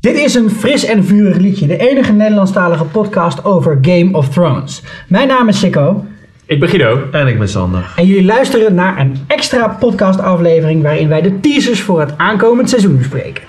Dit is een fris en vurig liedje, de enige Nederlandstalige podcast over Game of Thrones. Mijn naam is Sikko Ik ben Guido. En ik ben Sander. en jullie luisteren naar een extra podcastaflevering waarin wij de teasers voor het aankomend seizoen bespreken.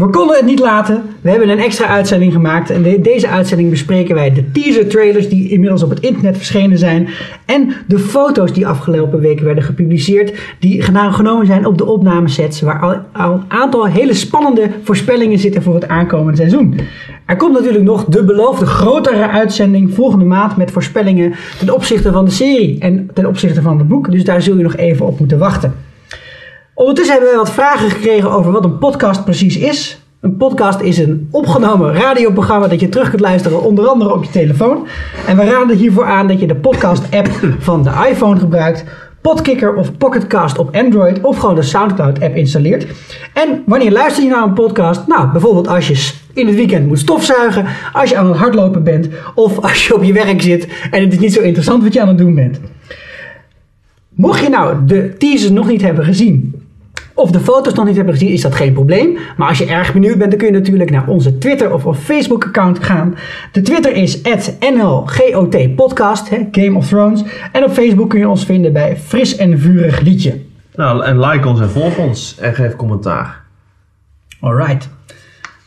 We konden het niet laten. We hebben een extra uitzending gemaakt. En in deze uitzending bespreken wij de teaser trailers die inmiddels op het internet verschenen zijn. En de foto's die afgelopen weken werden gepubliceerd. Die genomen zijn op de opnamesets. Waar al, al een aantal hele spannende voorspellingen zitten voor het aankomende seizoen. Er komt natuurlijk nog de beloofde grotere uitzending volgende maand. Met voorspellingen ten opzichte van de serie en ten opzichte van het boek. Dus daar zul je nog even op moeten wachten. Ondertussen hebben we wat vragen gekregen over wat een podcast precies is. Een podcast is een opgenomen radioprogramma dat je terug kunt luisteren, onder andere op je telefoon. En we raden hiervoor aan dat je de podcast-app van de iPhone gebruikt, Podkicker of Pocketcast op Android of gewoon de SoundCloud-app installeert. En wanneer luister je naar een podcast? Nou, bijvoorbeeld als je in het weekend moet stofzuigen, als je aan het hardlopen bent of als je op je werk zit en het is niet zo interessant wat je aan het doen bent. Mocht je nou de teasers nog niet hebben gezien, of de foto's nog niet hebben gezien, is dat geen probleem. Maar als je erg benieuwd bent, dan kun je natuurlijk naar onze Twitter of, Facebook account gaan. De Twitter is @nlgotpodcast, Game of Thrones. En op Facebook kun je ons vinden bij Fris en Vurig Liedje. Nou, en like ons en volg ons en geef commentaar. Alright.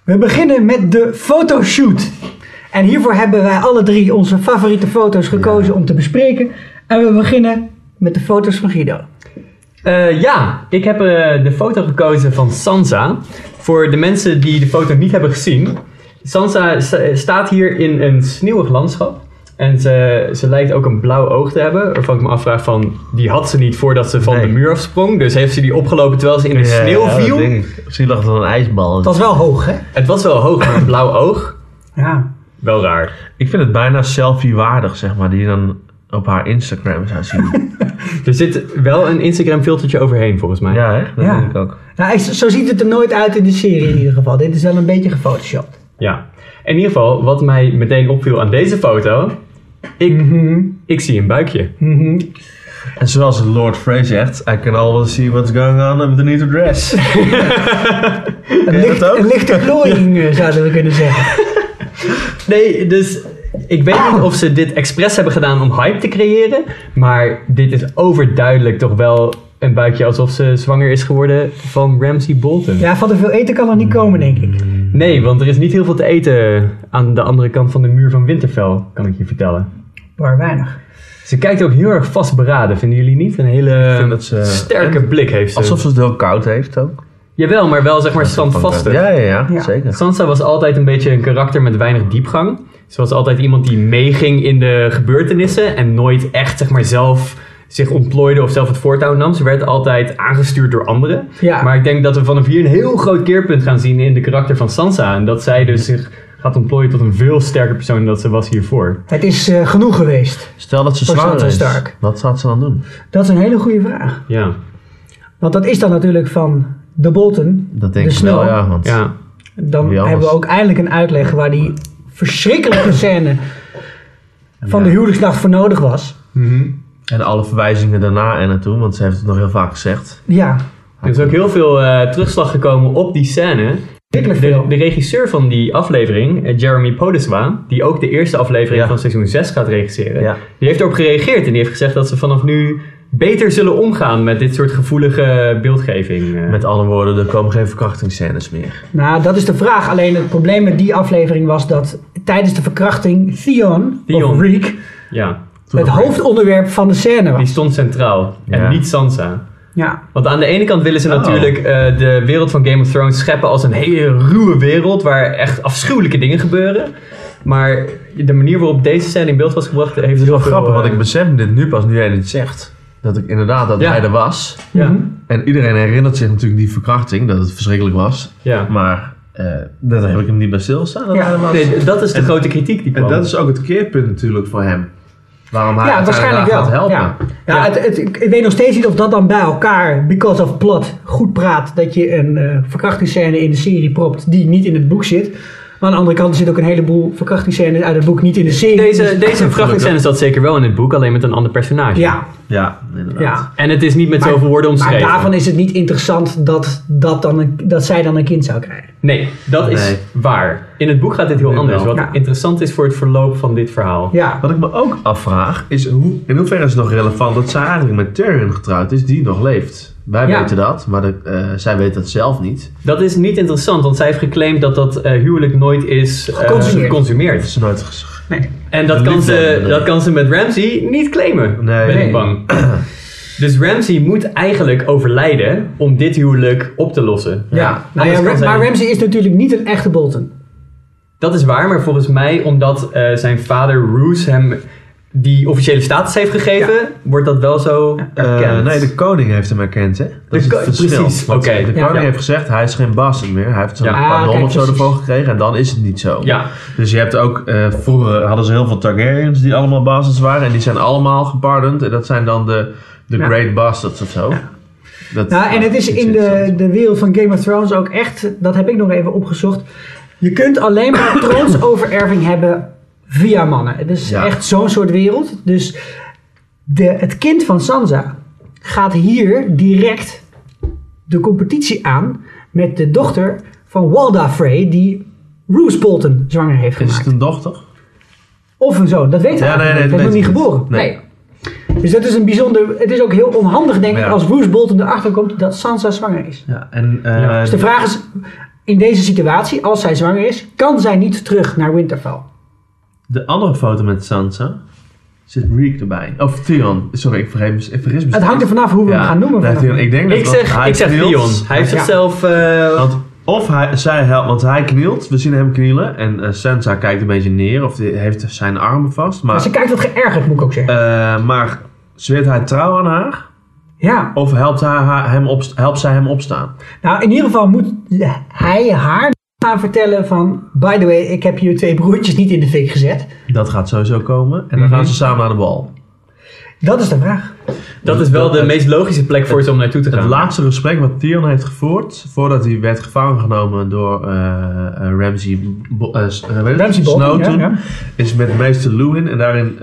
We beginnen met de fotoshoot. En hiervoor hebben wij alle drie onze favoriete foto's gekozen om te bespreken. En we beginnen met de foto's van Guido. Eh, ja, ik heb eh, de foto gekozen van Sansa. Voor de mensen die de foto niet hebben gezien. Sansa sta- staat hier in een sneeuwig landschap. En ze, ze lijkt ook een blauw oog te hebben. Waarvan ik me afvraag van... Die had ze niet voordat ze van Nee. de muur afsprong. Dus heeft ze die opgelopen terwijl ze in de sneeuw viel. denk ik. Misschien lag het aan een ijsbal. Het was wel hoog, hè? Het was wel hoog, maar een blauw oog. Ja. Wel raar. Ik vind het bijna selfie-waardig, zeg maar, die dan op haar Instagram zou zien. Er zit wel een Instagram filtertje overheen volgens mij. ja, hè? Dat Ja. denk ik ook. Nou, zo ziet het er nooit uit in de serie in ieder geval. Dit is wel een beetje gefotoshopt. Ja. In ieder geval, wat mij meteen opviel aan deze foto. Ik, ik zie een buikje. En zoals Lord Frey zegt, I can always see what's going on underneath the dress. Een, licht, een lichte glooiing eh, zouden we kunnen zeggen. Nee, dus ik weet niet of ze dit expres hebben gedaan om hype te creëren. Maar dit is overduidelijk toch wel een buikje alsof ze zwanger is geworden van Ramsey Bolton. Ja, van te veel eten kan er niet komen, denk ik. Nee, want er is niet heel veel te eten aan de andere kant van de muur van Winterfell, kan ik je vertellen. Maar weinig. Ze kijkt ook heel erg vastberaden, vinden jullie niet? Een hele ze- sterke blik heeft ze. Alsof ze het heel koud heeft ook. Jawel, maar wel zeg maar standvastig. Ja, ja, ja, Ja. zeker. Sansa was altijd een beetje een karakter met weinig diepgang. Ze was altijd iemand die meeging in de gebeurtenissen en nooit echt zeg maar zelf zich ontplooide of zelf het voortouw nam. Ze werd altijd aangestuurd door anderen. Ja. Maar ik denk dat we vanaf hier een heel groot keerpunt gaan zien in de karakter van Sansa. En dat zij dus zich gaat ontplooien tot een veel sterker persoon dan dat ze was hiervoor. Het is eh, genoeg geweest. Stel dat ze zwanger is. Stark. Wat gaat ze dan doen? Dat is een hele goede vraag. Ja, Want dat is dan natuurlijk van de Bolton. Dat denk de ik wel, Snow. ja. Want ja. Dan hebben we ook eindelijk een uitleg waar die verschrikkelijke scène van Ja. de huwelijksnacht voor nodig was. Mhm. En alle verwijzingen daarna en naartoe, want ze heeft het nog heel vaak gezegd. Ja, Er is ook heel veel eh, terugslag gekomen op die scène. De, veel. de regisseur van die aflevering, eh, Jeremy Podeswa, die ook de eerste aflevering Ja. van seizoen 6 gaat regisseren, Ja. die heeft erop gereageerd en die heeft gezegd dat ze vanaf nu beter zullen omgaan met dit soort gevoelige beeldgeving. eh. Met andere woorden, er komen geen verkrachtingsscènes meer. Nou, dat is de vraag. Alleen het probleem met die aflevering was dat tijdens de verkrachting Theon, Theon. of Reek, ja, het hoofdonderwerp van de scène die was. stond centraal en Ja. niet Sansa. Ja, Want aan de ene kant willen ze Oh. natuurlijk eh, de wereld van Game of Thrones scheppen als een hele ruwe wereld waar echt afschuwelijke dingen gebeuren. Maar de manier waarop deze scène in beeld was gebracht heeft Het is wel grappig, want eh, ik besef dit nu pas nu jij dit zegt. Dat ik inderdaad dat Ja. hij er was. Ja, Mhm. En iedereen herinnert zich natuurlijk die verkrachting, dat het verschrikkelijk was. ja. Maar eh daar heb ik hem niet bij stilstaan. dat Ja. hij was. Nee, dat is de En- grote kritiek die En kwam. dat is ook het keerpunt natuurlijk voor hem. Waarom hij ja waarschijnlijk daar wel. gaat helpen. Ja. Ja, Het, het, ik weet nog steeds niet of dat dan bij elkaar, because of plot, goed praat. Dat je een eh verkrachtingsscène in de serie propt die niet in het boek zit. Aan de andere kant zit ook een heleboel verkrachtingsscènes uit het boek niet in de serie. Deze, Dus- deze verkrachtingsscène zat zeker wel in het boek, alleen met een ander personage. ja, Ja, inderdaad. ja. En het is niet met Maar- zoveel woorden Maar omschreven. daarvan is het niet interessant dat, dat, dan een, dat zij dan een kind zou krijgen. Nee, dat is waar. In het boek gaat dit heel Nee, anders. Wat Ja. interessant is voor het verloop van dit verhaal. Ja, Wat ik me ook afvraag, is hoe, in hoeverre is het nog relevant dat zij eigenlijk met Tyrion getrouwd is, die nog leeft. Wij Ja. weten dat, maar de, eh, zij weet dat zelf niet. Dat is niet interessant, want zij heeft geclaimd dat dat eh, huwelijk nooit is eh, Geconsumeerd. Dat geconsumeerd. is nooit gezegd. nee. En dat kan, ze, dat kan ze met Ramsey niet claimen, Nee. ben Nee. ik bang. Dus Ramsey moet eigenlijk overlijden om dit huwelijk op te lossen. Ja. Nou maar Ramsey is natuurlijk niet een echte Bolton. Dat is waar, maar volgens mij, omdat eh, zijn vader Roose hem die officiële status heeft gegeven, wordt dat wel zo Eh, erkend. nee, de koning heeft hem erkend, hè? Dat is het verschil. precies, oké. De koning Ja. heeft gezegd, hij is geen bastard meer. Hij heeft zo'n Ja. pardon Ah, kijk, of zo ervoor gekregen en dan is het niet zo. Ja, Dus je hebt ook, eh, vroeger hadden ze heel veel Targaryens die allemaal bastards waren en die zijn allemaal gepardoned. En dat zijn dan de, de Ja. Great Bastards of zo. Dat, Nou, en het is in de, de wereld van Game of Thrones ook echt, dat heb ik nog even opgezocht. Je kunt alleen maar troonsovererving hebben via mannen. Het is Ja. echt zo'n soort wereld. Dus de, het kind van Sansa gaat hier direct de competitie aan met de dochter van Walda Frey, die Roose Bolton zwanger heeft Is gemaakt. het een dochter? Of een zoon, dat weten we Ja, nee, nee. Hij is dat nog niet geboren. niet. Nee. Dus dat is een bijzonder. Het is ook heel onhandig, denk ik, Ja. als Roose Bolton erachter komt dat Sansa zwanger is. Ja, en eh, Ja. Dus de vraag is, in deze situatie, als zij zwanger is, kan zij niet terug naar Winterfell? De andere foto met Sansa zit Reek erbij. Of Theon. Sorry, ik vergeet me. Ik vergis me Het hangt er vanaf hoe we hem gaan noemen. Nee, Theon. Ik denk dat ik zeg, hij ik zeg knielt. Theon. Hij heeft Ja. zichzelf... eh, Want of hij, zij helpt, want hij knielt, we zien hem knielen. En eh, Sansa kijkt een beetje neer, of die heeft zijn armen vast. Maar Maar, ze kijkt wat geërgerd, moet ik ook zeggen. eh, maar zweert hij trouw aan haar? ja. Of helpt, hij, haar- hem op, helpt zij hem opstaan? Nou, in ieder geval moet hij haar gaan vertellen van... By the way, ik heb je twee broertjes niet in de fik gezet. Dat gaat sowieso komen. En dan Mhm. gaan ze samen naar de bal. Dat is de vraag. dat is wel de het- meest logische plek voor ze om naartoe te Het gaan. laatste gesprek wat Theon heeft gevoerd, voordat hij werd gevangen genomen door eh, eh, Ramsey, eh, het? Ja, ja. is met meester Lewin. En daarin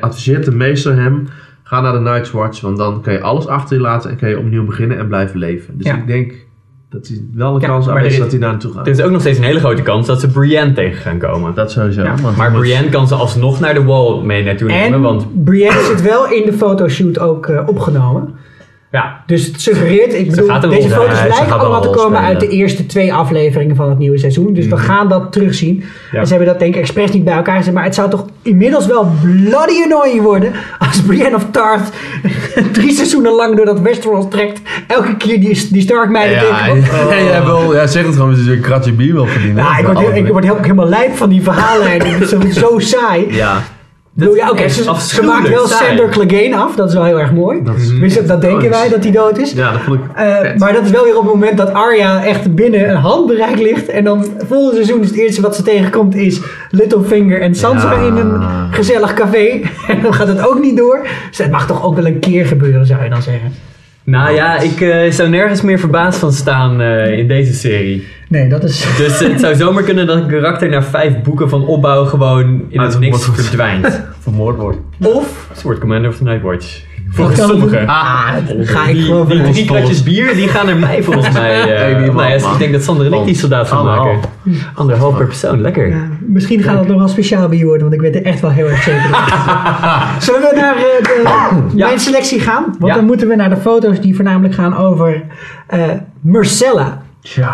adviseert de meester hem, ga naar de Night's Watch, want dan kan je alles achter je laten en kan je opnieuw beginnen en blijven leven. Dus Ja. ik denk dat hij wel een Ja, kans maar aanwezig er is- dat hij daar naartoe gaat. Er is ook nog steeds een hele grote kans dat ze Brienne tegen gaan komen. dat sowieso. Ja, want maar Brienne kan ze alsnog naar de wall mee naartoe nemen, En want Brienne zit wel in de fotoshoot ook eh, opgenomen. Ja, Dus het suggereert, ik bedoel, deze rol foto's. Ja, lijken allemaal te komen uit de eerste twee afleveringen van het nieuwe seizoen. Dus we gaan dat terugzien. Ja. En ze hebben dat denk ik expres niet bij elkaar gezet. Maar het zou toch inmiddels wel bloody annoying worden als Brienne of Tarth drie seizoenen lang door dat Westeros trekt. Elke keer die, die Stark meiden Ja, tegenkomt. ja, jij, wil, jij zegt het gewoon dat je een kratje bier wil verdienen. Ja, ik word, heel, ik word helemaal lijp van die verhaallijnen. Het is zo, zo saai. Ja, Bedoel, ja, oké, ze, maakt wel saai. Sander Clegane af. Dat is wel heel erg mooi. dat is... Tenminste, dat denken wij dat hij dood is. Ja, dat vond ik Eh, maar dat is wel weer op het moment dat Arya echt binnen een handbereik ligt. En dan volgende seizoen is het eerste wat ze tegenkomt is Littlefinger en Sansa Ja. in een gezellig café. En dan gaat het ook niet door. Dus het mag toch ook wel een keer gebeuren, zou je dan zeggen. Nou ja, ik eh, zou nergens meer verbaasd van staan eh, in deze serie. Nee, dat is... Dus het zou zomaar kunnen dat een karakter na vijf boeken van opbouw gewoon in het niks wordt. verdwijnt. vermoord wordt. Of ze wordt Commander of the Night Watch. Volgens sommigen. Ah, ga ik Die, gewoon die drie kratjes bier, die gaan naar mij volgens mij. nou ja, man. ik denk dat Sander en ik die soldaat van maken. Anderhalf. Anderhalf per persoon, lekker. Ja, misschien gaat het nog wel speciaal bier worden, want ik weet er echt wel heel erg zeker van. Zullen we naar eh, de, Ja. mijn selectie gaan? Want Ja. dan moeten we naar de foto's die voornamelijk gaan over eh Marcella. Ja.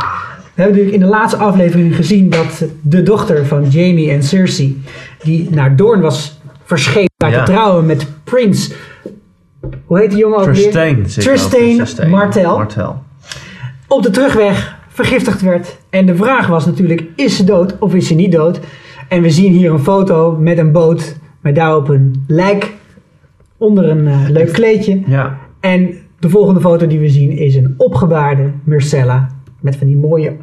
We hebben natuurlijk in de laatste aflevering gezien dat de dochter van Jamie en Cersei, die naar Doorn was verschepen uit Ja. te trouwen met Prins. Hoe heet die jongen ook weer? Tristain. zit er Tristain ook. Tristain Martel. Martel. Op de terugweg vergiftigd werd. En de vraag was natuurlijk, is ze dood of is ze niet dood? En we zien hier een foto met een boot, met daarop een lijk onder een eh, leuk kleedje. Ja. En de volgende foto die we zien is een opgebaarde Marcella met van die mooie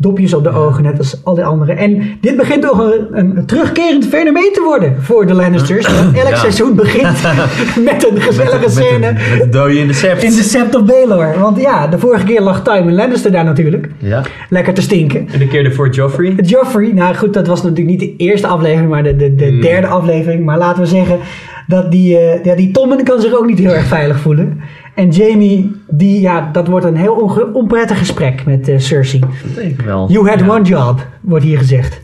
dopjes op de ogen, net als al die anderen. En dit begint toch een, een terugkerend fenomeen te worden voor de Lannisters. Elk Ja. seizoen begint met een gezellige Met scène Met een dode in de sept. in de Sept of Baelor. Want ja, de vorige keer lag Tywin Lannister daar natuurlijk. Ja. Lekker te stinken. En de keer ervoor Joffrey. Joffrey, nou goed, dat was natuurlijk niet de eerste aflevering, maar de, de, de Hmm. derde aflevering. Maar laten we zeggen dat die, eh ja, die Tommen kan zich ook niet heel erg veilig voelen. En Jamie, die, ja, dat wordt een heel onprettig gesprek met eh, Cersei. Dat denk ik wel. You had Ja. one job, wordt hier gezegd.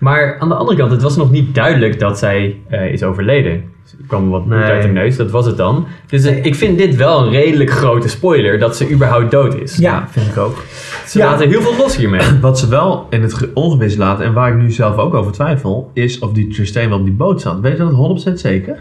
Maar aan de andere kant, het was nog niet duidelijk dat zij eh, is overleden. Er kwam wat bloed Nee. uit de neus, dat was het dan. Dus ik vind dit wel een redelijk grote spoiler dat ze überhaupt dood is. Ja, Vind ik ook. Ze Ja. laten heel veel los hiermee. Wat ze wel in het ge- ongewis laten, en waar ik nu zelf ook over twijfel, is of die Tristan wel op die boot zat. Weet je dat 100% zeker?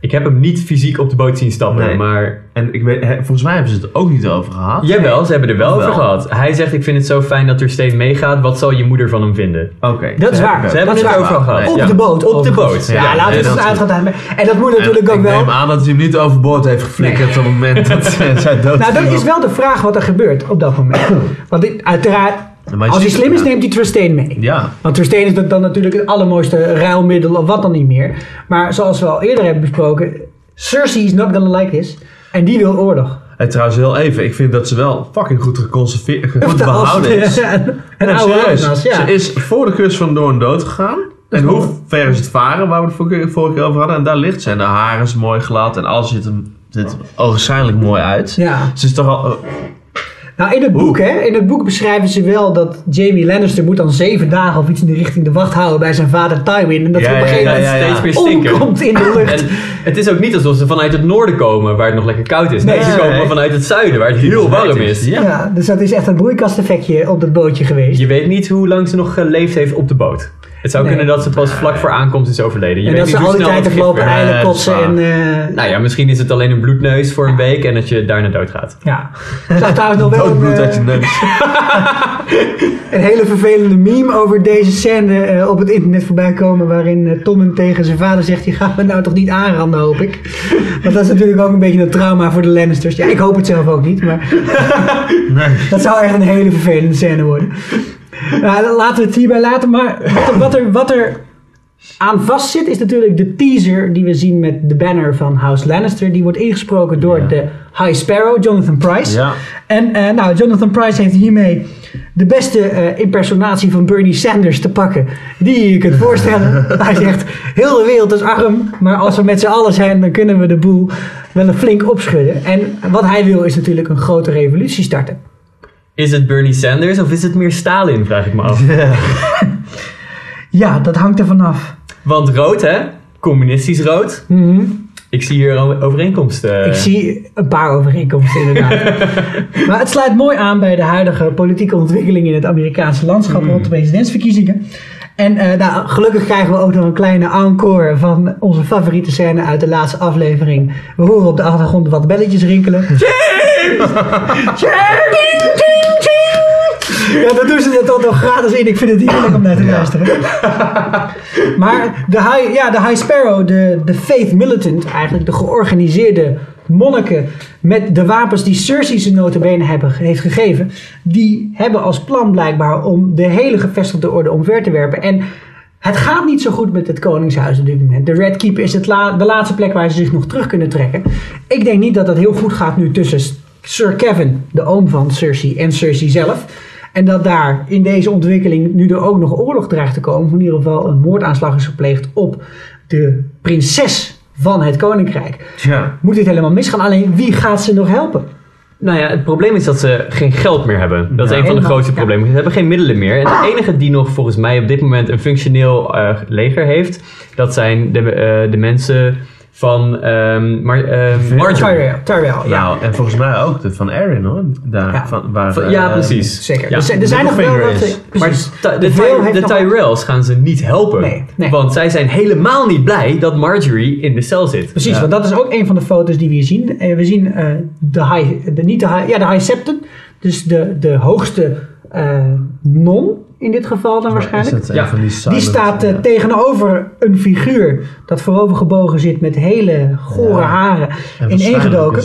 Ik heb hem niet fysiek op de boot zien stappen, Nee. maar... En ik weet, volgens mij hebben ze het er ook niet over gehad. Jawel, ze hebben er wel Wel. over gehad. Hij zegt, ik vind het zo fijn dat er steeds meegaat. Wat zal je moeder van hem vinden? Oké. Dat is waar. Ze hebben Dat het waar. gehad. Nee. op ja. de boot. Op de boot. Ja, Ja, laten nee, we dat het is uitgaan. En dat moet En natuurlijk ook ik wel. neem aan dat hij hem niet overboord heeft geflikkerd op het moment dat zij dood Nou, dat is wel de vraag wat er gebeurt op dat moment. Want dit- uiteraard, Maar als hij slim is, neemt hij Tristan mee. Ja. Want Tristan is dan natuurlijk het allermooiste ruilmiddel of wat dan niet meer. Maar zoals we al eerder hebben besproken, Cersei is not gonna like this. En die wil oorlog. En trouwens, heel even. Ik vind dat ze wel fucking goed geconserveerd, goed behouden is. een een Ja, oude. Ze is voor de kust van Doorn dood gegaan. En hoe ver is het varen, waar we het vorige, keer over hadden. En daar ligt ze. En de haar is mooi glad. En alles ziet er, ziet er ogenschijnlijk mooi uit. Ja. Ze is toch al... Nou, in het boek, hè, in het boek beschrijven ze wel dat Jamie Lannister moet dan zeven dagen of iets in de richting de wacht houden bij zijn vader Tywin. En dat Ja, op een ja, gegeven ja, moment ja, steeds meer stinken. omkomt in de lucht. En het is ook niet alsof ze vanuit het noorden komen, waar het nog lekker koud is. Nee, Nee, ze nee. komen vanuit het zuiden, waar het heel warm is. Ja. Ja. dus dat is echt een broeikasteffectje op dat bootje geweest. Je weet niet hoe lang ze nog geleefd heeft op de boot. Het zou Nee. kunnen dat ze pas vlak voor aankomst is overleden. Je en weet dat niet ze hoe al die snel tijd het lopen eilen kotsen en... eh, Nou ja, misschien is het alleen een bloedneus voor een week en dat je daarna doodgaat. ja. Er staat trouwens nog wel een, Doodbloed uit je eh, neus. een hele vervelende meme over deze scène eh, op het internet voorbij komen. Waarin Tommen tegen zijn vader zegt: Die gaan we nou toch niet aanranden, hoop ik. Want dat is natuurlijk ook een beetje een trauma voor de Lannisters. Ja, ik hoop het zelf ook niet, maar Nee. dat zou echt een hele vervelende scène worden. Nou, laten we het hierbij laten. Maar wat er, wat er, wat er aan vast zit, is natuurlijk de teaser die we zien met de banner van House Lannister. Die wordt ingesproken door Ja. de High Sparrow, Jonathan Price. Ja. En eh, nou, Jonathan Price heeft hiermee de beste eh, impersonatie van Bernie Sanders te pakken die je je kunt voorstellen. Hij zegt, heel de wereld is arm, maar als we met z'n allen zijn, dan kunnen we de boel wel een flink opschudden. En wat hij wil is natuurlijk een grote revolutie starten. Is het Bernie Sanders of is het meer Stalin, vraag ik me af. Ja, dat hangt er vanaf. Want rood, hè? Communistisch rood. Mhm. Ik zie hier een overeenkomst. eh. Ik zie een paar overeenkomsten inderdaad. maar het sluit mooi aan bij de huidige politieke ontwikkeling in het Amerikaanse landschap rond de presidentsverkiezingen. En eh, nou, gelukkig krijgen we ook nog een kleine encore van onze favoriete scène uit de laatste aflevering. We horen op de achtergrond wat belletjes rinkelen. Ja, dat doen ze er toch nog gratis in. Ik vind het heerlijk om naar te luisteren. maar de High, ja, de High Sparrow, de, de Faith Militant, eigenlijk de georganiseerde monniken met de wapens die Cersei ze notabene hebben, heeft gegeven, die hebben als plan blijkbaar om de hele gevestigde orde omver te werpen. En het gaat niet zo goed met het Koningshuis op dit moment. De Red Keep is het la- de laatste plek waar ze zich nog terug kunnen trekken. Ik denk niet dat het heel goed gaat nu tussen Sir Kevin, de oom van Cersei, en Cersei zelf. En dat daar in deze ontwikkeling nu er ook nog oorlog dreigt te komen. Of in ieder geval een moordaanslag is gepleegd op de prinses van het koninkrijk. Tja. Moet dit helemaal misgaan? Alleen wie gaat ze nog helpen? Nou ja, het probleem is dat ze geen geld meer hebben. Dat is Ja. een van de grootste problemen. Ze hebben geen middelen meer. En de enige die nog volgens mij op dit moment een functioneel eh, leger heeft, dat zijn de, eh, de mensen van ehm Mar ehm Marjorie. Ja. Nou, en volgens mij ook de van Erin hoor. Daar, Ja. van, waar, Van- ja, precies. Zeker. Ja. er zijn, er zijn nog wel Littlefinger wat... is. Precies. Maar Ty- de, Veel de nog- Tyrells gaan ze niet helpen. Nee, nee. Want zij zijn helemaal niet blij dat Marjorie in de cel zit. Precies, Ja. want dat is ook een van de foto's die we hier zien. Eh, we zien eh, de high, de, niet de high, ja, de high septon, dus de, de hoogste eh, non in dit geval dan waarschijnlijk. Is dat een Ja. van die, staat eh, ja. tegenover een figuur dat voorover gebogen zit met hele gore Ja. haren En ineengedoken.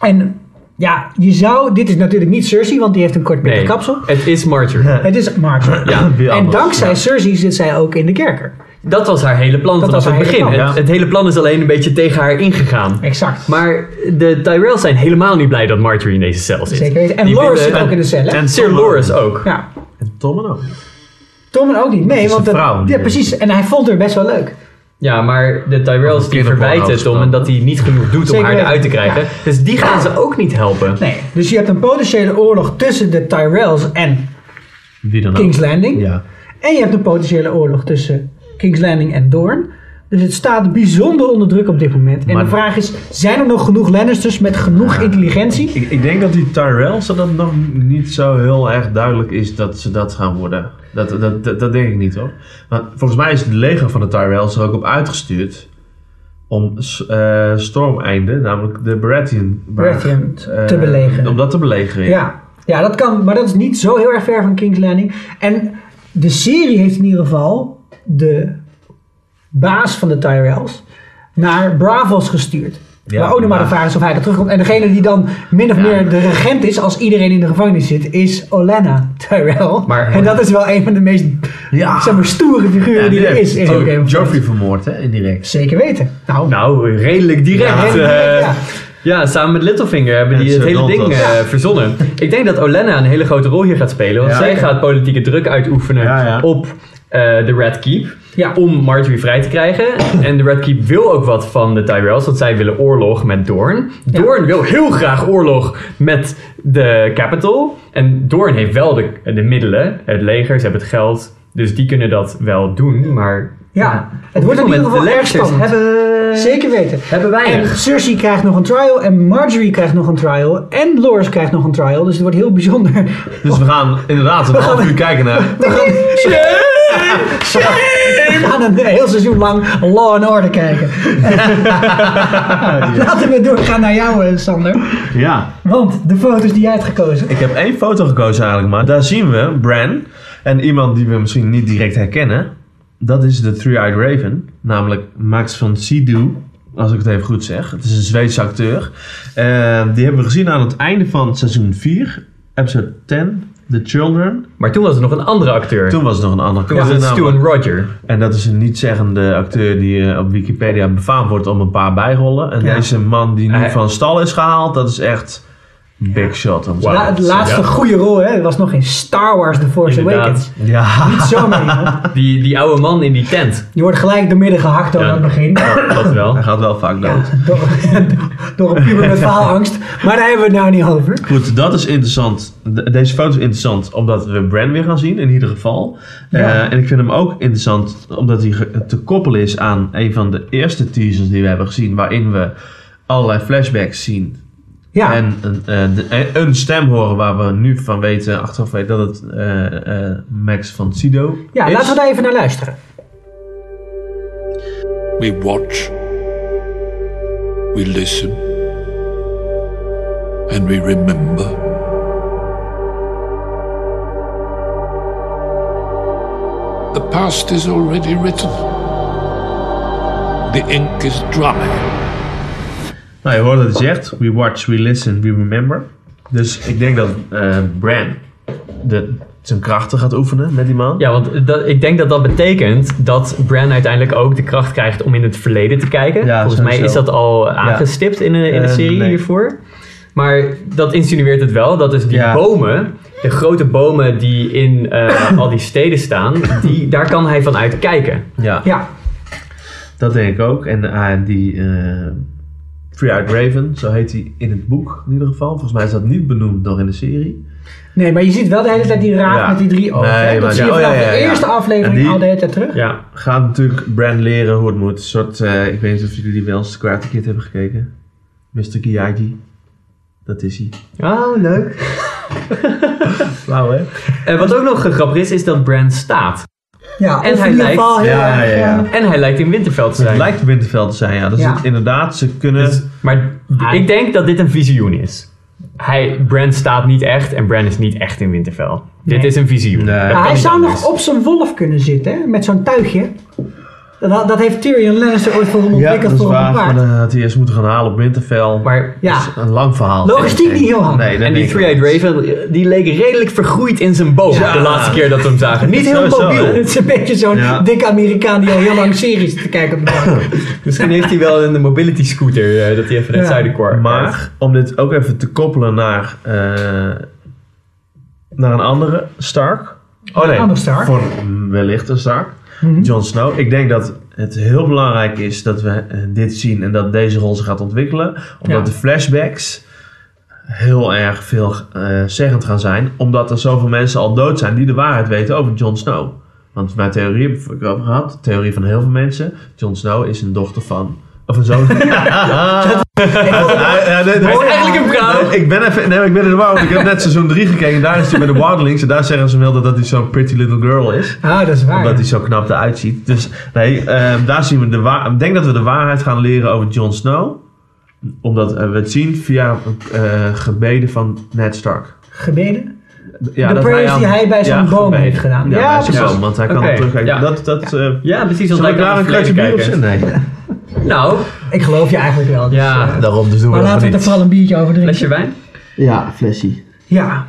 En Ja, je zou... Dit is natuurlijk niet Cersei, want die heeft een kort pittig Nee, kapsel. het is Marjorie. Het is Marjorie. Ja, En dankzij Ja. Cersei zit zij ook in de kerker. dat was haar hele plan Dat vanaf was het hele begin. plan. Het, Ja. het hele plan is alleen een beetje tegen haar ingegaan. Exact. Maar de Tyrells zijn helemaal niet blij dat Marjorie in deze cel zit. Zeker weten. En Die willen- zit ook in de cel, hè? En Sir ook. ook. Ja. En Tommen ook. Tommen ook niet. Nee, is want een dat, vrouw, ja, precies. En hij vond haar best wel leuk. Ja, maar de Tyrells die verwijten Tom gesproken. dat hij niet genoeg doet om haar eruit te krijgen. Ja. Dus die gaan ze ook niet helpen. Nee. Dus je hebt een potentiële oorlog tussen de Tyrells en Wie dan ook. King's Landing. Ja. En je hebt een potentiële oorlog tussen King's Landing en Dorne. Dus het staat bijzonder onder druk op dit moment. En Maar- de vraag is, zijn er nog genoeg Lannisters met genoeg intelligentie? Ik, ik denk dat die Tyrells dat nog niet zo heel erg duidelijk is dat ze dat gaan worden. Dat, dat, dat, dat denk ik niet hoor. Want volgens mij is het leger van de Tyrells er ook op uitgestuurd om eh Stormeinde, namelijk de Baratheon, Baratheon t- eh, te belegeren. Om dat te belegeren. Ja. ja, dat kan, maar dat is niet zo heel erg ver van King's Landing. En de serie heeft in ieder geval de baas van de Tyrells naar Bravos gestuurd. Ja, maar ook nog maar de vraag is of hij er terugkomt. En degene die dan min of Ja. meer de regent is als iedereen in de gevangenis zit, is Olenna Tyrell. Maar- en dat is wel een van de meest Ja. zeg maar, stoere figuren Ja, die er is in ook Game. Joffrey vermoord hè, indirect. Zeker weten. Nou, Nou, redelijk direct. Ja, redelijk eh, direct, ja. ja, samen met Littlefinger hebben En die het Sir hele ding eh, verzonnen. Ik denk dat Olenna een hele grote rol hier gaat spelen. Want Ja. zij gaat politieke druk uitoefenen Ja, ja. op eh, de Red Keep. Ja. Om Marjorie vrij te krijgen. En de Red Keep wil ook wat van de Tyrells. Want zij willen oorlog met Dorne. Ja. Dorne wil heel graag oorlog met de Capital. En Dorne heeft wel de, de middelen. Het leger, ze hebben het geld. Dus die kunnen dat wel doen. Maar Ja, het wordt in ieder geval erg spannend. hebben, Zeker weten. hebben En weinig. Cersei krijgt nog een trial en Marjorie krijgt nog een trial en Loras krijgt nog een trial. Dus het wordt heel bijzonder. Dus we gaan inderdaad een half uur kijken naar... We gaan, we gaan een heel seizoen lang Law and Order kijken. Laten we doorgaan naar jou, eh, Sander. Ja. Want de foto's die jij hebt gekozen. Ik heb één foto gekozen eigenlijk, maar daar zien we Bran en iemand die we misschien niet direct herkennen. Dat is de Three-Eyed Raven, namelijk Max van Sydow, als ik het even goed zeg. Het is een Zweedse acteur. Eh, die hebben we gezien aan het einde van seizoen 4, episode 10, The Children. Maar toen was er nog een andere acteur. Toen was er nog een andere Toen was het Stu namelijk- Roger. En dat is een niet-zeggende acteur die eh, op Wikipedia befaamd wordt om een paar bijrollen. En Ja. deze man die nu Hij- van stal is gehaald, dat is echt big shot. La, de laatste Ja. goede rol, hè? Het was nog in Star Wars The Force Inderdaad. Awakens. Ja. Niet zomaar iemand. Die, die oude man in die tent. Die wordt gelijk door midden gehakt over Ja. aan het begin. Dat wel. Hij gaat wel vaak dood. Ja, door, door een puber met faalangst. Maar daar hebben we het nou niet over. Goed, dat is interessant. De- deze foto is interessant omdat we Bran weer gaan zien, in ieder geval. Ja. Eh, en ik vind hem ook interessant omdat hij te koppelen is aan een van de eerste teasers die we hebben gezien, waarin we allerlei flashbacks zien. Ja, En een, eh, de- een stem horen waar we nu van weten, achteraf weten dat het eh, eh, Max van Sido ja is. laten we daar even naar luisteren. We watch, we listen, and we remember. The past is already written. The ink is dry. Nou, je hoort dat hij zegt, we watch, we listen, we remember. Dus ik denk dat eh Bran de, zijn krachten gaat oefenen met die man. Ja, want dat, ik denk dat dat betekent dat Bran uiteindelijk ook de kracht krijgt om in het verleden te kijken. Ja, Volgens mij is dat al aangestipt in de, in de Eh, serie nee. hiervoor. Maar dat insinueert het wel. Dat is die Ja. bomen, de grote bomen die in eh, al die steden staan, die, daar kan hij vanuit kijken. Ja. Ja, Dat denk ik ook. En eh, die eh Three-Eyed Raven, zo heet hij in het boek in ieder geval. Volgens mij is dat niet benoemd nog in de serie. nee, maar je ziet wel de hele tijd die raad Ja. met die drie ogen. Nee, dat maar- zie je ja, oh, vanaf ja, ja, de ja. eerste aflevering die- al de hele tijd terug. Ja, Gaat natuurlijk Bran leren hoe het moet. Een soort, eh, ik weet niet of jullie die wel eens Karate Kid hebben gekeken. Mr. Miyagi. Dat is hij. Oh, leuk. Flauw hè? En wat ook nog grappig is, is dat Bran staat. Ja, En hij in lijkt- geval heel Ja, erg, ja, ja. eh, En hij lijkt in Winterfell te Het zijn. lijkt Winterfell te zijn, ja. Dus Ja. het- inderdaad, ze kunnen... Dus- maar Hij- ik denk dat dit een visioen is. Hij, Bran staat niet echt en Bran is niet echt in Winterfell. Dit is een visioen. Nee. Hij zou nog op zijn wolf kunnen zitten, met zo'n tuigje. Dat, dat heeft Tyrion Lannister ooit voor hem Ja, ontwikkeld dat is voor waar. een Maar dan had hij eerst moeten gaan halen op Winterfell. Maar, Ja. Dat is een lang verhaal. Logistiek niet heel handig. Nee, en die Three-Eyed Raven, die leek redelijk vergroeid in zijn boom Ja. de laatste keer dat we hem zagen. Niet heel Sowieso, mobiel. hè? Het is een beetje zo'n Ja. dikke Amerikaan die al heel lang series zit te kijken op de bank. Misschien heeft hij wel een mobility scooter eh, dat hij even naar het Ja. zuiden kwam. Maar om dit ook even te koppelen naar, eh, naar een andere Stark. Oh nee, andere Stark. voor wellicht een Stark. Mhm. Jon Snow. Ik denk dat het heel belangrijk is dat we eh, dit zien en dat deze rol zich gaat ontwikkelen. Omdat Ja. de flashbacks heel erg veel eh, zeggend gaan zijn. Omdat er zoveel mensen al dood zijn die de waarheid weten over Jon Snow. Want mijn theorie heb ik over gehad. De theorie van heel veel mensen. Jon Snow is een dochter van... Of een zoon. Ja, eigenlijk een vrouw. Nee, ik ben even, nee, ik ben in de war, want ik heb net seizoen 3 gekeken. Daar is hij met de Wildlings. En daar zeggen ze wel dat, dat hij zo'n pretty little girl is. Ah, dat is waar. Omdat ja. hij zo knap eruit ziet. Dus nee, eh, daar zien we de waarheid. Ik denk dat we de waarheid gaan leren over Jon Snow. Omdat eh, we het zien via eh, gebeden van Ned Stark. Gebeden? Ja, de dat prayers aan- die hij bij zo'n boom gebeden. heeft gedaan. Ja, Ja, zijn precies. boom, want hij kan op terugkijken. ja. Dat, dat, eh, Ja, precies. Zal Want ik hij daar een kratje bier op zetten? Nee. Nou, Ik geloof je eigenlijk wel. dus, Ja, eh, Daarom, dus doen maar laten we er vooral een biertje over drinken. flesje wijn. Ja, flessie. Ja,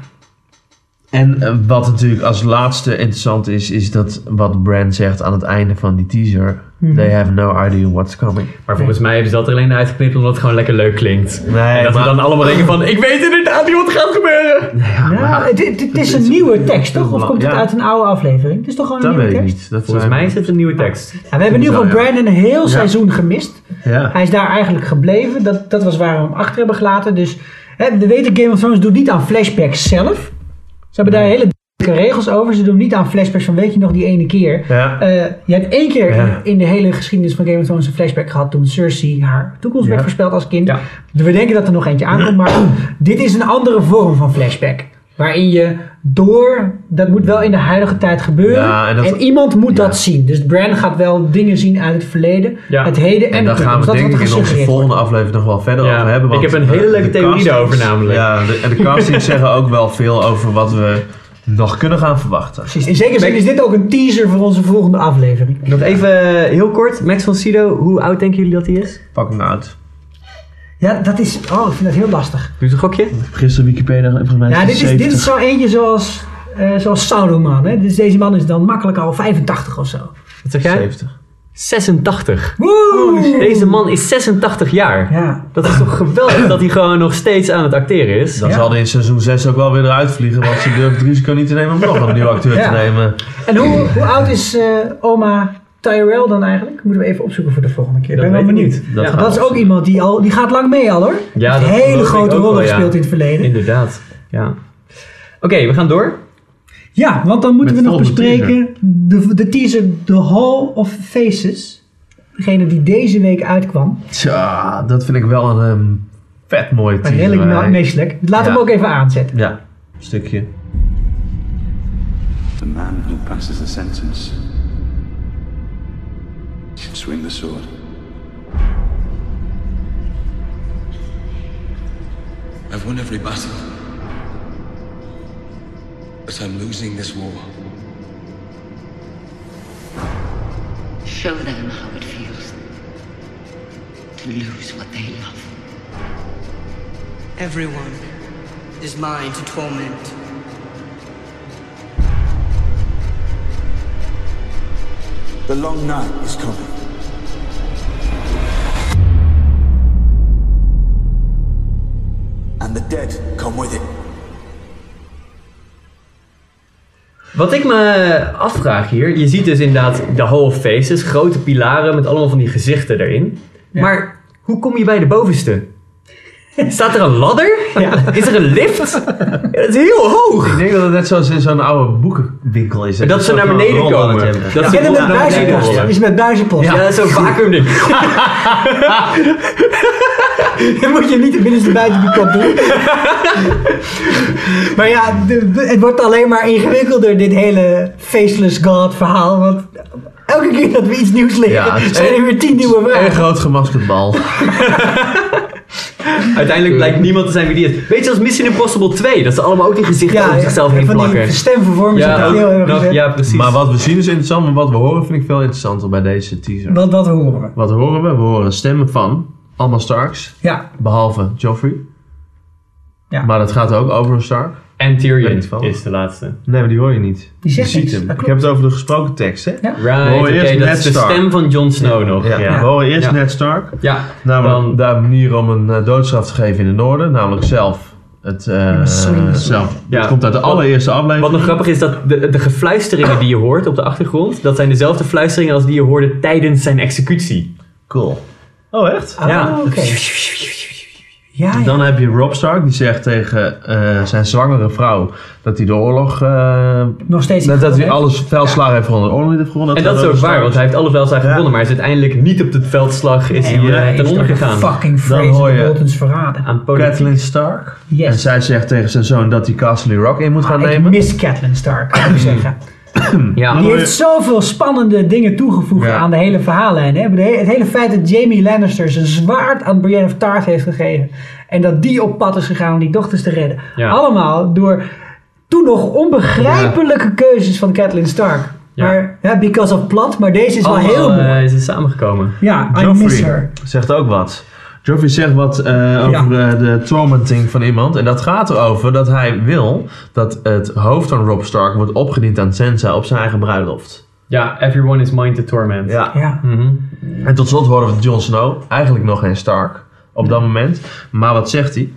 En eh, wat natuurlijk als laatste interessant is, is dat wat Bran zegt aan het einde van die teaser. Mhm. They have no idea what's coming. Maar volgens mij hebben ze dat er alleen uitgeknipt omdat het gewoon lekker leuk klinkt. Nee, en dat maar- we dan allemaal denken van, ik weet inderdaad niet wat gaat gebeuren. ja het, het- het is een nieuwe tekst, toch? Of komt het Ja. uit een oude aflevering? Het is toch gewoon een Dat nieuwe tekst? niet. Dat Volgens mij is het een nieuwe tekst. Ja, we hebben in ieder geval. Brandon een heel seizoen gemist. Ja. Hij is daar eigenlijk gebleven. Dat, dat was waar we hem achter hebben gelaten. Dus hè, we weten, Game of Thrones doet niet aan flashbacks zelf. Ze hebben daar hele regels over. Ze doen niet aan flashbacks van weet je nog die ene keer. Ja. Eh, je hebt één keer Ja. in, in de hele geschiedenis van Game of Thrones een flashback gehad toen Cersei haar toekomst werd voorspeld als kind. Ja. We denken dat er nog eentje aankomt, maar dit is een andere vorm van flashback. Waarin je door, dat moet wel in de huidige tijd gebeuren. Ja, en iemand moet ja. dat zien. Dus Bran gaat wel dingen zien uit het verleden, Ja. het heden en, En daar gaan toekomst. we Dat is denk ik in onze wordt. volgende aflevering nog wel verder Ja, over hebben. ik want, heb een hele leuke theorie daarover namelijk. Ja, de, en de castings zeggen ook wel veel over wat we nog kunnen gaan verwachten. Precies. In zekere zin is dit ook een teaser voor onze volgende aflevering. Nog even eh, heel kort, Max van Sido, hoe oud denken jullie dat hij is? Fucking uit. Ja, dat is. Oh, ik vind dat heel lastig. Doe een gokje. Gisteren Wikipedia, volgens mij Ja, dit is, dit is 70. zo eentje zoals, eh zoals Sauroman. Hè? Dus deze man is dan makkelijk al 85 of zo. Wat zeg jij? 70. 86. Woe! Deze man is 86 jaar. Ja. Dat is toch geweldig dat hij gewoon nog steeds aan het acteren is. Dan Ja. zal hij in seizoen 6 ook wel weer eruit vliegen, want ze durven het risico niet te nemen om nog een nieuwe acteur Ja. te nemen. En hoe, hoe oud is eh, oma Tyrell dan eigenlijk? Moeten we even opzoeken voor de volgende keer. Ik Dat ben wel benieuwd. Dat Ja. Dat is ook iemand die al, die gaat lang mee al hoor. Ja, Heeft dat hele grote rollen gespeeld in het verleden. Inderdaad, ja. Oké, we gaan door. Ja, want dan moeten Met we nog bespreken de, de teaser The Hall of Faces. Degene die deze week uitkwam. Tja, dat vind ik wel een ehm, vet mooi Maar teaser. redelijk meestelijk. Laten we Ja. hem ook even aanzetten. Ja, een stukje. The man who passes the sentence should swing the sword. I've won every battle. But I'm losing this war. Show them how it feels to lose what they love. Everyone is mine to torment. The long night is coming. And the dead come with it. Wat ik me afvraag hier, je ziet dus inderdaad de Hall of Faces, grote pilaren met allemaal van die gezichten erin. Maar hoe kom je bij de bovenste? Staat er een ladder? Is er een lift? Ja, dat is heel hoog. Ik denk dat het net zoals in zo'n oude boekenwinkel is. Dat ze naar beneden komen. Dat ken hem met buizenpost. Is met buizenpost. Ja, zo'n vacuüm ding. Dan moet je niet de binnenste buiten die kop doen. maar ja, de- de- het wordt alleen maar ingewikkelder, dit hele Faceless God verhaal. Want elke keer dat we iets nieuws leren, Ja, zijn er een- weer tien nieuwe Een vragen. groot gemaskerd bal. Uiteindelijk blijkt niemand te zijn wie die is. Weet je als Mission Impossible 2, dat ze allemaal ook die gezichten Ja, op zichzelf heen van plakken. die stemvervormers Ja, ja, heel gezet. ja, precies. Maar wat we zien is interessant, maar wat we horen vind ik veel interessanter bij deze teaser. Wat, wat horen we? Wat horen we? We horen stemmen van allemaal Starks, Ja, behalve Joffrey. Ja. Maar dat gaat ook over een Stark. En Tyrion is de laatste. Nee, maar die hoor je niet. Die zegt je ziet hem. Ik heb het over de gesproken tekst, hè? Ja. Right, horen oké, eerst dat Ned is de Stark. stem van Jon Snow nog. Ja. Ja. We horen eerst Ja. Ned Stark. Ja, Namelijk Dan- de manier om een eh, doodstraf te geven in het noorden. Namelijk zelf. Het, eh, zelf. Ja. Het komt uit de allereerste aflevering. Wat nog grappig is, dat de, de gefluisteringen die je hoort op de achtergrond, dat zijn dezelfde fluisteringen als die je hoorde tijdens zijn executie. Cool. Oh, echt? Ah, Ja. oké. Ja, ja. Dan heb je Rob Stark, die zegt tegen eh, zijn zwangere vrouw dat hij de oorlog. eh, nog steeds dat, dat hij alles veldslagen heeft gewonnen, de oorlog niet heeft gewonnen. En dat is ook waar, want hij heeft alle veldslagen Ja. gewonnen, maar hij is uiteindelijk niet op de veldslag is Nee, hij, hij ten is onder gegaan. Fucking Dan hoor je- Bolton's verraden. Aan. Catelyn Stark. Yes. En zij zegt tegen zijn zoon dat hij Castle Rock in moet gaan Ah, ik nemen. mis Catelyn Stark, moet ik zeggen. Ja, Die heeft zoveel spannende dingen toegevoegd Ja. aan de hele verhaallijn. Hè? Het hele feit dat Jamie Lannister zijn zwaard aan Brienne of Tarth heeft gegeven. En dat die op pad is gegaan om die dochters te redden. Ja. Allemaal door toen nog onbegrijpelijke keuzes van Catelyn Stark. Ja. Maar, ja, because of plot, maar deze is wel heel mooi. eh, is het samengekomen. ja, I miss Joffrey her. zegt ook wat. Joffrey zegt wat eh, over eh, de tormenting van iemand. En dat gaat erover dat hij wil dat het hoofd van Rob Stark wordt opgediend aan Sansa op zijn eigen bruiloft. Ja, everyone is mine to torment. Ja. Ja. Mhm. En tot slot horen we Jon Snow, eigenlijk nog geen Stark op dat moment. Maar wat zegt hij?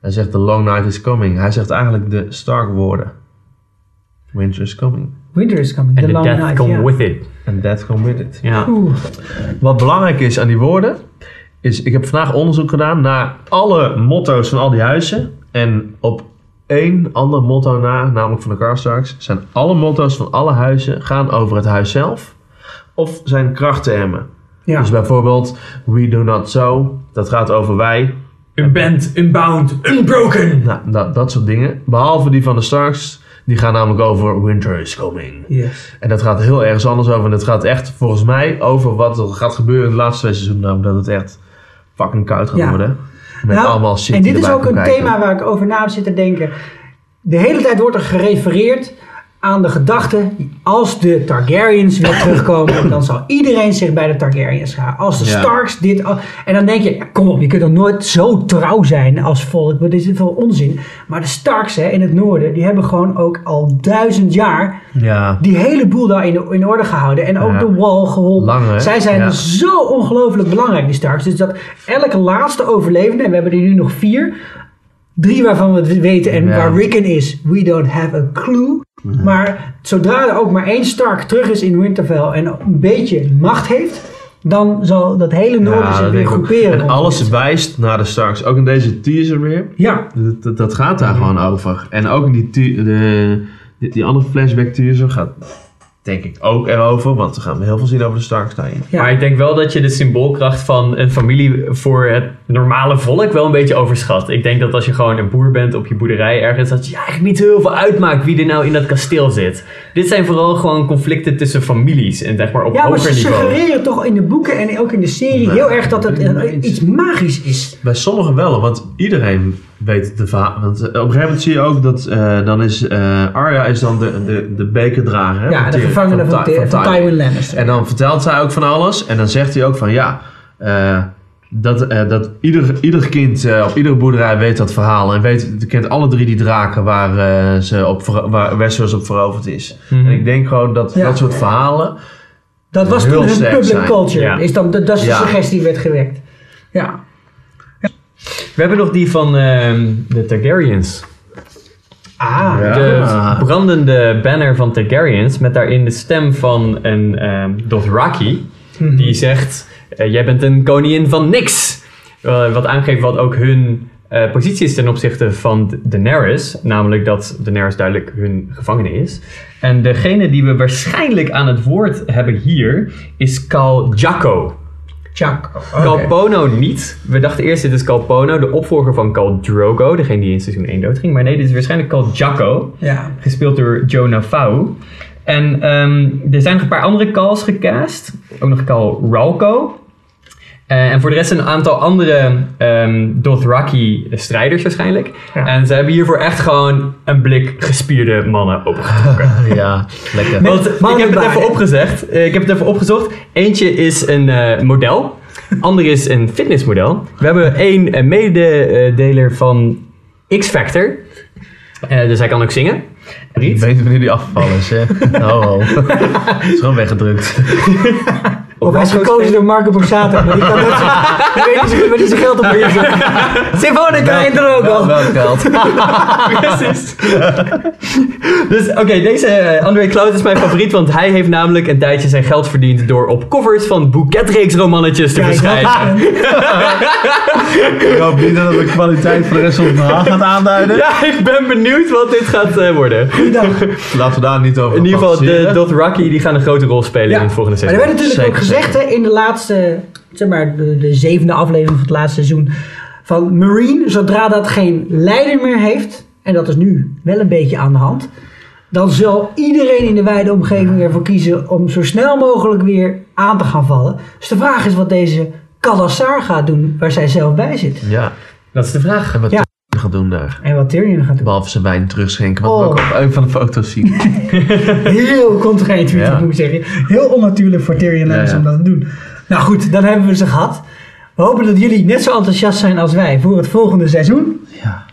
Hij zegt the long night is coming. Hij zegt eigenlijk de Stark woorden. Winter is coming. Winter is coming. And the the long death night. come ja. with it. And that come with it. Ja. Oeh. Wat belangrijk is aan die woorden, is ik heb vandaag onderzoek gedaan naar alle motto's van al die huizen. En op één ander motto na, namelijk van de Karstarks, zijn alle motto's van alle huizen gaan over het huis zelf of zijn krachttermen. Ja. Dus bijvoorbeeld, we do not so, dat gaat over wij. Unbent, unbound, unbroken. Nou, dat, dat soort dingen. Behalve die van de Starks, die gaan namelijk over winter is coming. Yes. En dat gaat heel ergens anders over. En het gaat echt volgens mij over wat er gaat gebeuren in de laatste twee seizoenen. Namelijk dat het echt fucking koud gaat Ja. worden. Met Nou, allemaal shit En dit is ook een kijken. thema waar ik over na heb zitten denken. De hele tijd wordt er gerefereerd aan de gedachte, als de Targaryens weer terugkomen, dan zal iedereen zich bij de Targaryens gaan. Als de Ja. Starks dit... En dan denk je, ja, kom op, je kunt dan nooit zo trouw zijn als volk. Dit is veel onzin. Maar de Starks hè, in het noorden, die hebben gewoon ook al duizend jaar Ja, die hele boel daar in, in orde gehouden. En ook de wall geholpen. Lang? Zij zijn zo ongelooflijk belangrijk, die Starks. Dus dat elke laatste overlevende, en we hebben er nu nog vier. Drie waarvan we het weten en Ja. waar Rickon is, we don't have a clue. Maar zodra er ook maar één Stark terug is in Winterfell en een beetje macht heeft, dan zal dat hele noorden Ja, zich weer groeperen. En alles dit. wijst naar de Starks. Ook in deze teaser weer. Ja, Dat, dat, dat gaat daar gewoon over. En ook in die, de, die, die andere flashback teaser gaat denk ik ook erover. Want we gaan heel veel zien over de Starks daarin. ja. Maar ik denk wel dat je de symboolkracht van een familie voor het normale volk wel een beetje overschat. Ik denk dat als je gewoon een boer bent op je boerderij ergens, dat je eigenlijk niet heel veel uitmaakt wie er nou in dat kasteel zit. Dit zijn vooral gewoon conflicten tussen families en zeg maar op ja, maar hoger ze niveau. suggereren toch in de boeken en ook in de serie heel erg dat het iets magisch is. Bij sommigen wel, want iedereen weet de verhaal. Want eh, op een gegeven moment zie je ook dat eh, dan is eh, Arya is dan de, de, de bekerdrager. Hè, Ja, van de gevangene van, Ty- van Tywin. Lannister. En dan vertelt zij ook van alles. En dan zegt hij ook van ja, eh, dat, eh, dat ieder, ieder kind eh, op iedere boerderij weet dat verhaal. En weet, kent alle drie die draken waar, eh, ze op, waar Westeros op veroverd is. Mhm. En ik denk gewoon dat Ja. dat soort verhalen... Dat was toen hun public zijn. culture. Ja. Is dan, dat, dat is de Ja. suggestie die werd gewekt. Ja. We hebben nog die van ehm, de Targaryens. Ah. Ja. De brandende banner van Targaryens met daarin de stem van een ehm Dothraki. Die zegt, eh, jij bent een koningin van niks. Eh, wat aangeeft wat ook hun eh, positie is ten opzichte van Daenerys. Namelijk dat Daenerys duidelijk hun gevangene is. En degene die we waarschijnlijk aan het woord hebben hier is Cal Jacco. Chuck. Calpono niet. We dachten eerst dit is Calpono, de opvolger van Cal Drogo, degene die in seizoen 1 doodging. Maar nee, dit is waarschijnlijk Cal Jacco, Ja. gespeeld door Jonah Fau. En ehm, er zijn nog een paar andere Cals gecast. Ook nog Cal Ralco. Eh, en voor de rest een aantal andere ehm Dothraki-strijders waarschijnlijk. Ja. En ze hebben hiervoor echt gewoon een blik gespierde mannen opengetrokken. Ja, lekker. Want ik heb het even opgezegd. Eh, ik heb het even opgezocht. Eentje is een eh, model. Ander is een fitnessmodel. We hebben één mededeler van X-Factor. Dus hij kan ook zingen. Ik Riet. weet wanneer die afgevallen is, hè? Oh, oh. is gewoon weggedrukt. Of hij is gekozen door Marco Borsato, maar die kan net zo... Die weet niet zijn geld op moet zetten. Symfonica in er ook al. wel geld. Precies. dus oké, deze eh, André Cloud is mijn favoriet, want hij heeft namelijk een tijdje zijn geld verdiend door op covers van boeketreeks-romannetjes te verschijnen. Ik hoop niet dat het de kwaliteit voor de rest van het verhaal gaat aanduiden. Ja, ik ben benieuwd wat dit gaat eh, worden. Laten we daar niet over In ieder geval, de. Dothraki die gaan een grote rol spelen in het volgende Maar er seizoen. werd natuurlijk ook gezegd in de laatste, zeg maar, de, de zevende aflevering van het laatste seizoen. Van Marine, zodra dat geen leider meer heeft, en dat is nu wel een beetje aan de hand. Dan zal iedereen in de wijde omgeving ervoor kiezen om zo snel mogelijk weer aan te gaan vallen. Dus de vraag is wat deze Kalassar gaat doen, waar zij zelf bij zit. Ja, Dat is de vraag. en wat Ja. Ja. gaat doen daar. En wat Tyrion gaat doen. Behalve zijn wijn terugschenken, wat we Oh. ook op een van de foto's zien. Heel contra-intuïtief Ja. moet ik zeggen. Heel onnatuurlijk voor Tyrion ja. om dat te doen. Nou goed, dan hebben we ze gehad. We hopen dat jullie net zo enthousiast zijn als wij voor het volgende seizoen. Ja.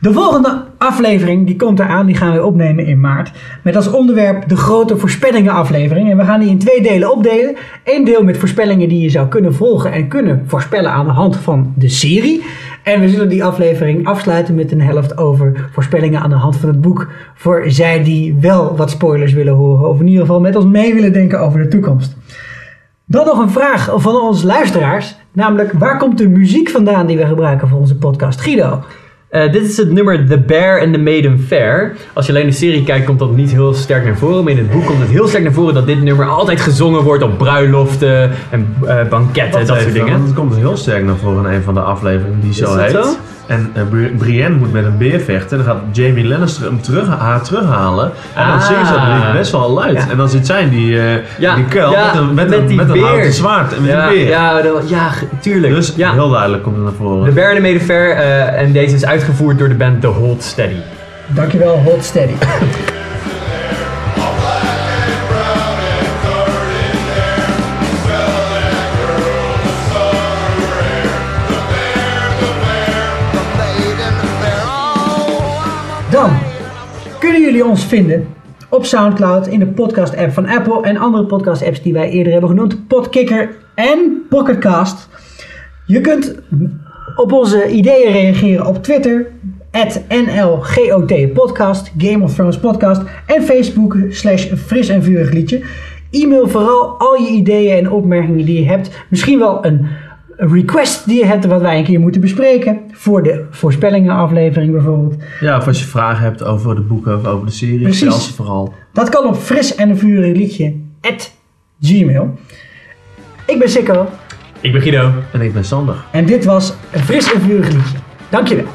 De volgende aflevering, die komt eraan, die gaan we opnemen in maart. Met als onderwerp de grote voorspellingen aflevering. En we gaan die in twee delen opdelen. Eén deel met voorspellingen die je zou kunnen volgen en kunnen voorspellen aan de hand van de serie. En we zullen die aflevering afsluiten met een helft over voorspellingen aan de hand van het boek. Voor zij die wel wat spoilers willen horen. Of in ieder geval met ons mee willen denken over de toekomst. Dan nog een vraag van onze luisteraars. Namelijk, waar komt de muziek vandaan die we gebruiken voor onze podcast? Guido. Eh, dit is het nummer The Bear and the Maiden Fair. Als je alleen de serie kijkt, komt dat niet heel sterk naar voren. Maar in het boek komt het heel sterk naar voren dat dit nummer altijd gezongen wordt op bruiloften en eh, banketten, dat soort Even, dingen. Het komt heel sterk naar voren in een van de afleveringen die zo dat heet. zo? En eh, Bri- Brienne moet met een beer vechten. En dan gaat Jamie Lannister hem terug, haar terughalen. En dan Ah. zingen ze dat best wel luid. Ja. En dan zit zij in die, eh Ja, die kuil ja, met een, met met een, die met een houten zwaard en met ja, een beer. ja, dat- ja, tuurlijk. Dus ja. heel duidelijk komt het naar voren. And the Maiden Fair. eh, en deze is uitgevoerd door de band The Hold Steady. Dankjewel, Hold Steady. ons vinden op Soundcloud, in de podcast-app van Apple en andere podcast-apps die wij eerder hebben genoemd, Podkicker en Pocketcast. Je kunt op onze ideeën reageren op Twitter, NLGOT Podcast, Game of Thrones Podcast en Facebook slash Fris en Vurig Liedje. E-mail vooral al je ideeën en opmerkingen die je hebt. Misschien wel een request die je hebt wat wij een keer moeten bespreken. Voor de voorspellingen aflevering bijvoorbeeld. Ja, of als je vragen hebt over de boeken of over de serie, Precies. vooral. Dat kan op fris en een vurig liedje at gmail. Ik ben Sikko Ik ben Guido. En ik ben Sander. en dit was een fris en vurig liedje. Dankjewel.